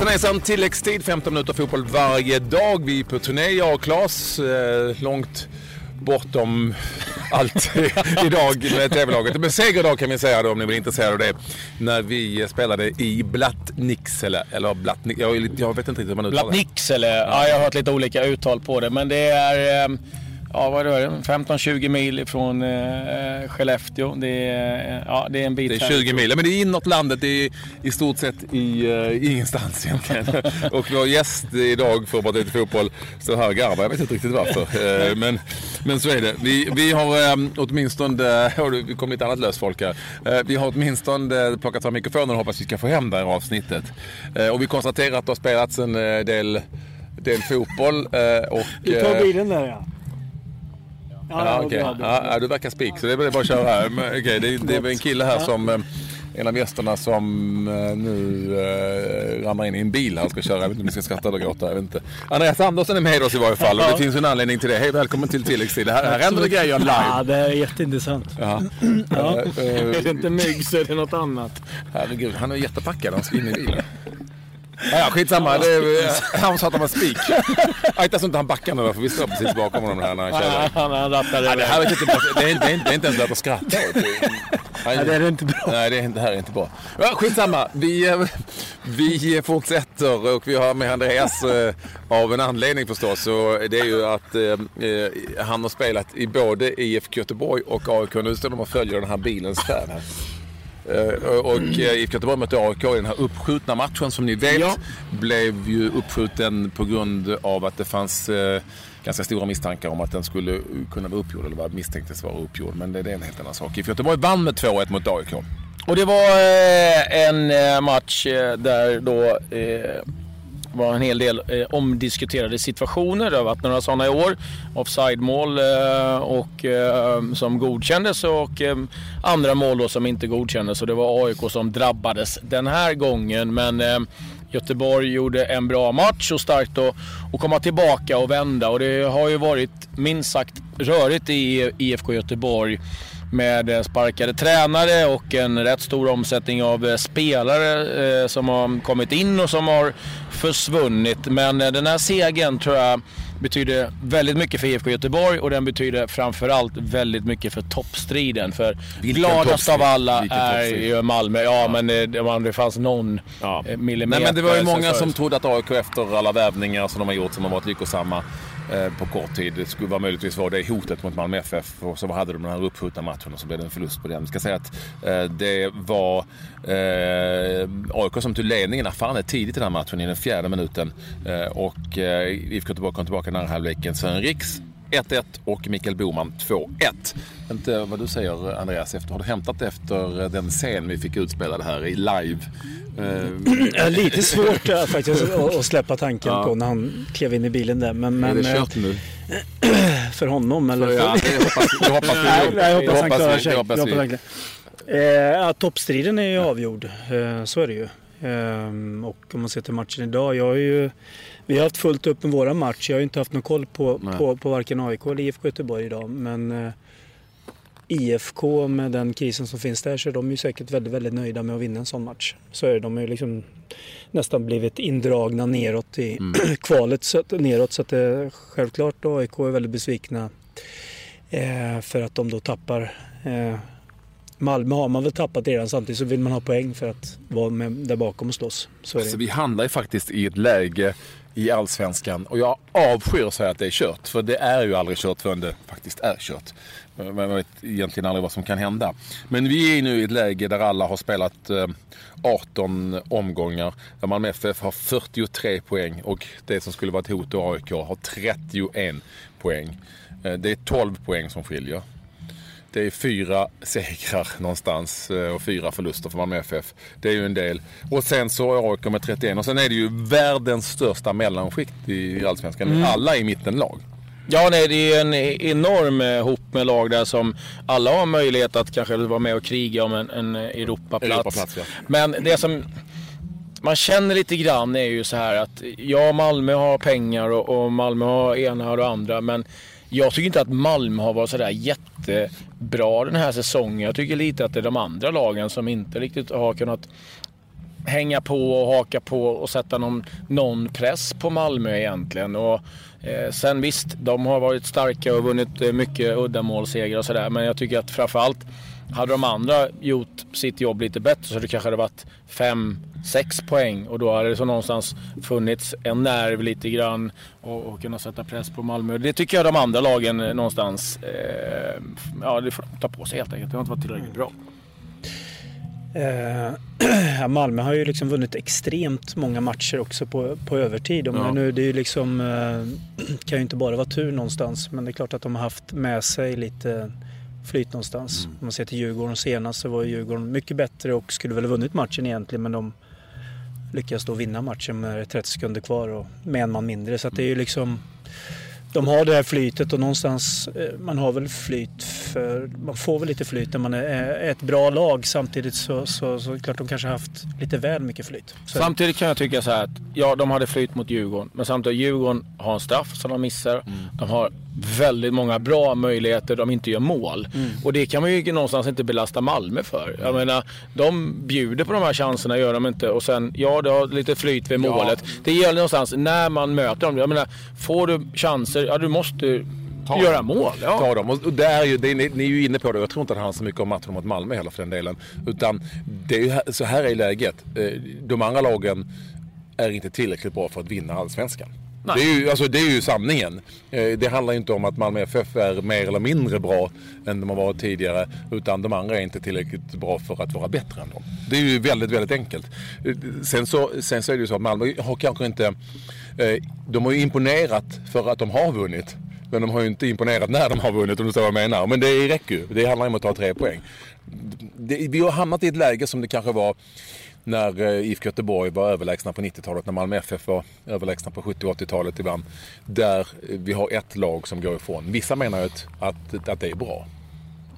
Hejsan hejsan, tilläggstid, 15 minuter fotboll varje dag. Vi är på turné, jag och Claes, eh, långt bortom allt idag med TV-laget. Men segerdag kan vi säga då om ni blir intresserade av det. När vi spelade i Blattnicksele, eller Blattnik, jag, jag vet inte riktigt hur man uttalar det. Blattnicksele, ja. jag har hört lite olika uttal på det men det är eh, ja, vad är det, 15-20 mil från eh, Skellefteå. Det är, ja, det är en bit. Det är 20 mil, men det är inåt landet. Det är i stort sett i uh, ingenstans egentligen. och vår gäst idag för Bara lite fotboll står här och garvar. Jag vet inte riktigt varför. uh, men, men så är det. Vi, vi har um, åtminstone, uh, vi kom lite annat löst folk här. Uh, vi har åtminstone plockat fram mikrofonen och hoppas vi ska få hem det här avsnittet. Och vi konstaterar att det har spelats en del, del fotboll. och, du tar bilen där ja. Ja, okay. ja, du verkar spik så det är bara att köra här. Men, okay, det, det är en kille här som eh, en av gästerna som eh, nu äh, ramlar in i en bil och ska köra. Jag vet inte om ni ska skratta eller gråta. Jag vet inte. Andreas Andersson är med oss i varje fall och det finns en anledning till det. Hej välkommen till tilläggstid. Här, här händer det grejer live. Ja, det är jätteintressant. Ja. ja. är det inte mygg så är det något annat. Herregud, han är jättepackad. Han ska in i bilen. Ja, skitsamma. Det är, han sa att han var spik. Akta så inte han backar nu för vi står precis bakom honom här när han kör. Han, han rattar det. Det, här är inte, det, är, det, är, det är inte ens värt att skratta åt. Nej, det är inte bra. Nej, det, är, det här är inte bra. Ja, skitsamma. Vi, vi fortsätter och vi har med Andreas eh, av en anledning förstås. Så det är ju att eh, han har spelat i både IFK Göteborg och AIK. Nu står de och följer den här bilens färd här. Eh, och eh, IFK Göteborg mötte AIK i den här uppskjutna matchen som ni vet ja. blev ju uppskjuten på grund av att det fanns eh, ganska stora misstankar om att den skulle kunna vara uppgjord eller vad misstänktes vara uppgjord. Men det, är en helt annan sak. IFK Göteborg vann med 2-1 mot AIK. Och det var en match där då var en hel del eh, omdiskuterade situationer. Det har varit några sådana i år. Offside-mål eh, och, eh, som godkändes och eh, andra mål då som inte godkändes. Och det var AIK som drabbades den här gången. Men eh, Göteborg gjorde en bra match och starkt att, att komma tillbaka och vända. Och det har ju varit minst sagt rörigt i IFK Göteborg med sparkade tränare och en rätt stor omsättning av eh, spelare eh, som har kommit in och som har försvunnit. Men eh, den här segern tror jag betyder väldigt mycket för IFK Göteborg och den betyder framförallt väldigt mycket för toppstriden. För Vilken gladast av alla är ju Malmö. Ja, ja. men det, det fanns någon ja. millimeter. Nej, men det var ju många som trodde att AIK efter alla värvningar som de har gjort som har varit lyckosamma Eh, Eh, på kort tid. Det skulle vara möjligtvis vara det hotet mot Malmö FF och så hade de den här uppskjutna matchen och så blev det en förlust på den. Jag ska säga att eh, det var eh, AIK som tog ledningen erfarenhet tidigt i den här matchen i den fjärde minuten eh, och eh, IFK Göteborg kom tillbaka i den här halvleken. Sören Riks 1-1 och Mikael Boman 2-1. Inte vad du säger Andreas, efter, har du hämtat efter den scen vi fick utspelad här i live? Eh, lite svårt äh, faktiskt att släppa tanken ja. på när han klev in i bilen där. Men, men, är det kört nu? för honom eller? För, ja, det hoppas, det hoppas vi. Nej, jag hoppas han klarar sig. Hoppas. Eh, toppstriden är ju avgjord, eh, så är det ju. Eh, och om man ser till matchen idag, jag har ju vi har haft fullt upp med våra match. Jag har inte haft någon koll på, på, på varken AIK eller IFK Göteborg idag. Men eh, IFK med den krisen som finns där så är de ju säkert väldigt, väldigt nöjda med att vinna en sån match. Så är det. De har ju liksom nästan blivit indragna neråt i mm. kvalet så neråt. Så att det, självklart AIK är väldigt besvikna eh, för att de då tappar eh, Malmö har man väl tappat redan samtidigt så vill man ha poäng för att vara med där bakom och slåss. Så alltså, vi handlar ju faktiskt i ett läge i Allsvenskan. Och jag avskyr att säga att det är kört. För det är ju aldrig kört förrän det faktiskt är kört. Man vet egentligen aldrig vad som kan hända. Men vi är nu i ett läge där alla har spelat eh, 18 omgångar. Där Malmö FF har 43 poäng och det som skulle vara ett hot i AIK har 31 poäng. Eh, det är 12 poäng som skiljer. Det är fyra segrar någonstans eh, och fyra förluster för Malmö FF. Det är ju en del. Och sen så är AIK med 31 och sen är det ju världens största mellanskikt i Allsvenskan. Mm. Alla i mitten lag. Ja, nej, det är en enorm eh, hop med lag där som alla har möjlighet att kanske vara med och kriga om en, en Europaplats. Europaplats ja. Men det som man känner lite grann är ju så här att ja, Malmö har pengar och, och Malmö har ena och andra. Men jag tycker inte att Malmö har varit sådär jättebra den här säsongen. Jag tycker lite att det är de andra lagen som inte riktigt har kunnat hänga på och haka på och sätta någon, någon press på Malmö egentligen. Och, eh, sen visst, de har varit starka och vunnit eh, mycket uddamålssegrar och sådär. Men jag tycker att framförallt hade de andra gjort sitt jobb lite bättre så det kanske hade varit fem, sex poäng och då hade det så någonstans funnits en nerv lite grann och, och kunna sätta press på Malmö. Det tycker jag de andra lagen eh, någonstans, eh, ja det får de ta på sig helt enkelt. Det har inte varit tillräckligt bra. Eh, Malmö har ju liksom vunnit extremt många matcher också på, på övertid. Ja. nu, det är ju liksom, eh, kan ju inte bara vara tur någonstans men det är klart att de har haft med sig lite flyt någonstans. Mm. Om man ser till Djurgården senast så var Djurgården mycket bättre och skulle väl ha vunnit matchen egentligen men de lyckades då vinna matchen med 30 sekunder kvar och med en man mindre. Så det är ju liksom de har det här flytet och någonstans, eh, man har väl flyt för, man får väl lite flyt när man är ett bra lag. Samtidigt så, så, så klart de kanske haft lite väl mycket flyt. Så. Samtidigt kan jag tycka så här att, ja de hade flyt mot Djurgården. Men samtidigt, Djurgården har en straff som de missar. Mm. De har väldigt många bra möjligheter de inte gör mål. Mm. Och det kan man ju någonstans inte belasta Malmö för. Jag menar, de bjuder på de här chanserna, gör de inte. Och sen, ja det har lite flyt vid målet. Ja. Det gäller någonstans när man möter dem. Jag menar, får du chanser, ja du måste Ta göra mål. Ja. Ta dem. Och det är ju, det är, ni är ju inne på det, jag tror inte det handlar så mycket om matchen mot Malmö heller för den delen. Utan det är ju, så här är läget. Eh, de andra lagen är inte tillräckligt bra för att vinna allsvenskan. Det är, ju, alltså, det är ju sanningen. Eh, det handlar inte om att Malmö FF är mer eller mindre bra än de har varit tidigare. Utan de andra är inte tillräckligt bra för att vara bättre än dem. Det är ju väldigt, väldigt enkelt. Eh, sen så, sen så är det ju så att Malmö har kanske inte... Eh, de har ju imponerat för att de har vunnit. Men de har ju inte imponerat när de har vunnit om du förstår vad jag menar. Men det räcker ju. Det handlar ju om att ta tre poäng. Det, vi har hamnat i ett läge som det kanske var när eh, IFK Göteborg var överlägsna på 90-talet, när Malmö FF var överlägsna på 70 80-talet ibland. Där eh, vi har ett lag som går ifrån. Vissa menar ju att, att, att det är bra.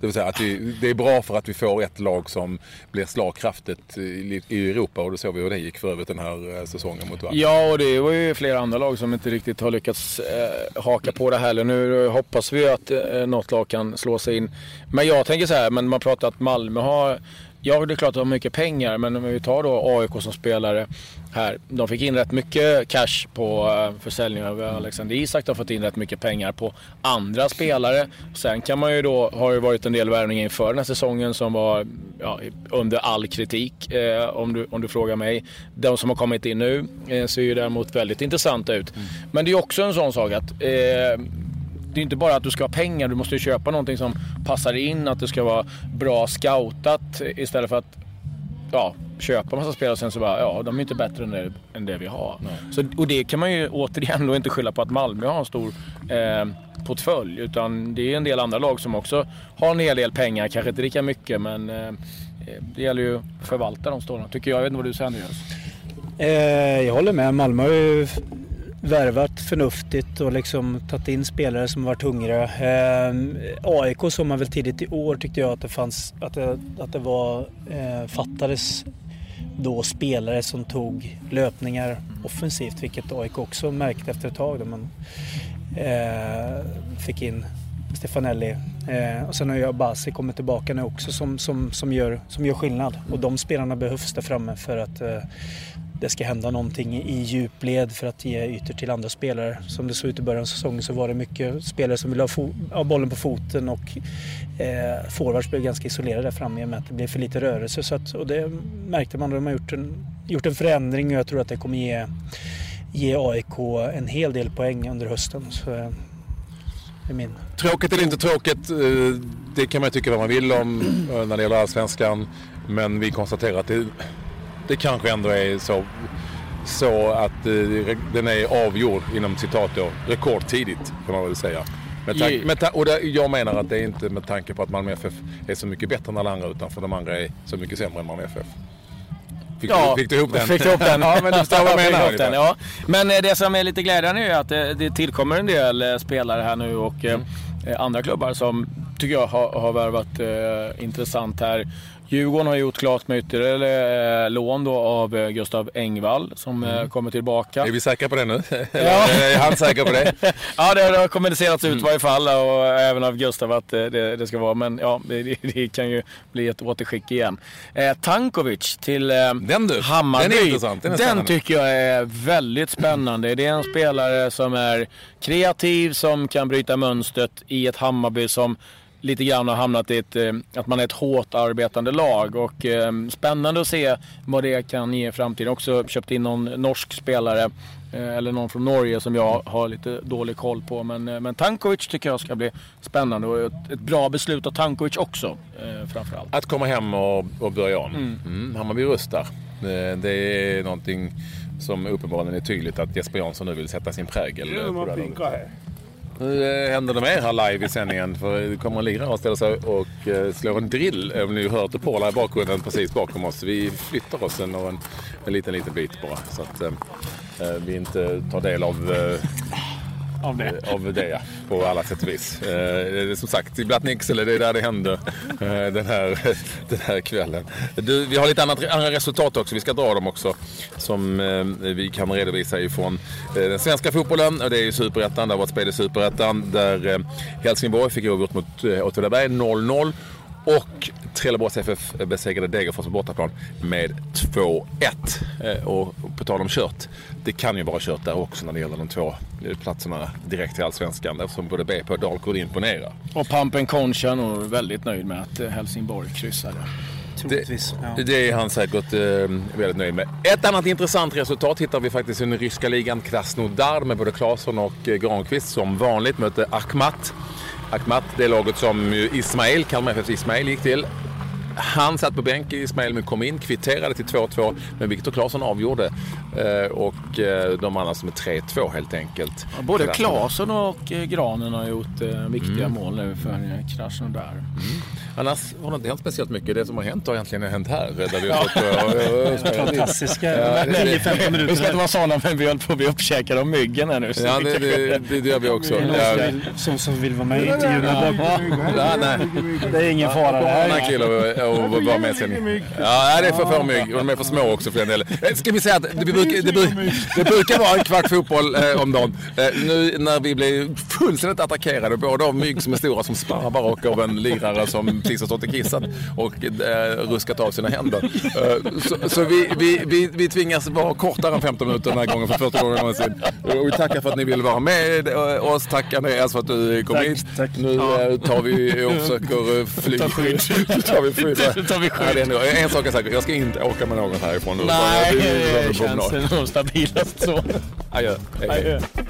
Det vill säga att det, det, är bra för att vi får ett lag som blir slagkraftigt eh, i, i Europa och då såg vi hur det gick för övrigt den här säsongen mot Värmland. Ja, och det var ju flera andra lag som inte riktigt har lyckats eh, haka på det heller. Nu hoppas vi att eh, något lag kan slå sig in. Men jag tänker så här, men man pratar att Malmö har Ja, det är klart att de har mycket pengar, men om vi tar då AIK som spelare här. De fick in rätt mycket cash på eh, försäljningen av Alexander Isak. De har fått in rätt mycket pengar på andra spelare. Sen kan man ju då, har det varit en del värvningar inför den här säsongen som var ja, under all kritik, eh, om, du, om du frågar mig. De som har kommit in nu eh, ser ju däremot väldigt intressanta ut. Mm. Men det är också en sån sak att eh, det är inte bara att du ska ha pengar, du måste köpa någonting som passar in, att det ska vara bra scoutat istället för att ja, köpa massa spelare och sen så bara, ja de är inte bättre än det, än det vi har. Så, och det kan man ju återigen då inte skylla på att Malmö har en stor eh, portfölj. Utan det är en del andra lag som också har en hel del pengar, kanske inte lika mycket men eh, det gäller ju att förvalta de stålarna tycker jag. Jag vet inte vad du säger Andreas? Eh, jag håller med. Malmö har ju värvat förnuftigt och liksom tagit in spelare som varit hungriga. Eh, AIK såg man väl tidigt i år tyckte jag att det fanns, att det, att det var, eh, fattades då spelare som tog löpningar offensivt, vilket AIK också märkte efter ett tag. Då man eh, fick in Stefanelli. Eh, och sen har ju Abasi kommit tillbaka nu också som, som, som, gör, som gör skillnad. Och de spelarna behövs där framme för att eh, det ska hända någonting i djupled för att ge ytor till andra spelare. Som det såg ut i början av säsongen så var det mycket spelare som ville ha, ha bollen på foten och eh, forwards blev ganska isolerade där framme i och med att det blev för lite rörelse. Så att, och det märkte man. De har gjort en, gjort en förändring och jag tror att det kommer ge, ge AIK en hel del poäng under hösten. Så, eh, är min. Tråkigt eller inte tråkigt, eh, det kan man tycka vad man vill om eh, när det gäller Allsvenskan. Men vi konstaterar att det det kanske ändå är så, så att eh, den är avgjord inom citat då, rekordtidigt kan man väl säga. Med tanke, med ta- och det, jag menar att det är inte med tanke på att Malmö FF är så mycket bättre än alla andra utan för de andra är så mycket sämre än Malmö FF. Fick, ja, du, fick du ihop den? Fick ihop den. ja, men du förstår vad jag menar. Den, ja. Men eh, det som är lite glädjande är att det, det tillkommer en del eh, spelare här nu och mm. eh, andra klubbar som tycker jag har, har värvat eh, intressant här. Djurgården har gjort klart med ytterligare eh, lån då av eh, Gustav Engvall som eh, mm. kommer tillbaka. Är vi säkra på det nu? Ja. är han säker på det? ja, det har kommunicerats ut i varje fall och även av Gustav att det, det ska vara. Men ja, det, det, kan ju bli ett återskick igen. Eh, Tankovic till eh, den du, Hammarby. Den är intressant. Den, den tycker jag är väldigt spännande. Det är en spelare som är kreativ, som kan bryta mönstret i ett Hammarby som lite grann har hamnat i ett, eh, att man är ett hårt arbetande lag. Och eh, spännande att se vad det kan ge i framtiden. Också köpt in någon norsk spelare, eh, eller någon från Norge som jag har lite dålig koll på. Men, men Tankovic tycker jag ska bli spännande och ett, ett bra beslut av Tankovic också framförallt. Att komma hem och, och börja om. Mm. Mm, Hammarby rustar. Det, det är någonting som uppenbarligen är tydligt att Jesper Jansson nu vill sätta sin prägel på det. Nu eh, händer det mer här live i sändningen. För det kommer en lirare och ställer sig och eh, slår en drill. Eh, om ni hörde porla i bakgrunden precis bakom oss. Vi flyttar oss en, en, en liten, liten bit bara. Så att eh vi inte tar del av eh, av det. Eh, av det ja, på alla sätt och vis. Eh, som sagt, i Blattnicksele, det är där det händer eh, den, här, den här kvällen. Du, vi har lite annat, andra resultat också, vi ska dra dem också. Som eh, vi kan redovisa ifrån eh, den svenska fotbollen. Och det är ju Superettan, det har varit spel i Superettan. Där eh, Helsingborg fick oavgjort mot eh, Åtvidaberg 0-0. Och Trelleborgs FF besegrade Degerfors på bortaplan med 2-1. Eh, och på tal om kört, det kan ju vara kört där också när det gäller de två platserna direkt till Allsvenskan eftersom både BP och Dalkurd imponerar. Och Pampen Concha är nog väldigt nöjd med att eh, Helsingborg kryssade. Det, det, är han säkert eh, väldigt nöjd med. Ett annat intressant resultat hittar vi faktiskt i den ryska ligan Krasnodar med både Claesson och eh, Granqvist som vanligt mötte Akhmat. Akhmat, det laget som Ismail, Kalmar FFs Ismail gick till. Han satt på bänk Ismail men kom in, kvitterade till 2-2. Men Viktor Claesson avgjorde. Eh, och eh, de andra som är 3-2 helt enkelt. Ja, både Claesson och eh, Granen har gjort viktiga mm. mål nu för Krasnodar. Mm. Annars har det inte hänt speciellt mycket. Det som har hänt har egentligen hänt här. Där vi har fått, Fantastiska 10-15 minuter. Vi ska inte vara sådana men vi håller på att bli uppkäkade av myggen här nu. Ja, det, det, det, gör vi också. Ja. Som, som vill vara med i intervjun ja, nej. Det är ingen fara det här. Nej, killar och vara med sen. Ja, det är för få mygg och de är för små också för den delen. Ska vi säga att det, brukar, det, brukar, det brukar vara en kvart fotboll eh, om dagen. Eh, nu när vi blir fullständigt attackerade både av mygg som är stora som sparvar och av en lirare som precis har stått och kissat och eh, ruskat av sina händer. Eh, så, så vi, vi, vi, vi tvingas vara kortare än 15 minuter den här gången för första gången någonsin. Och vi tackar för att ni ville vara med oss. Tack Andreas för att du kom hit. Nu eh, tar vi och försöker fly. Ta skydd. tar vi skydd. tar vi skydd. Ja, en sak är säker, jag ska inte åka med någon härifrån nu. Nej, det, det känns nog stabilast så. Adjö. Hej, hej.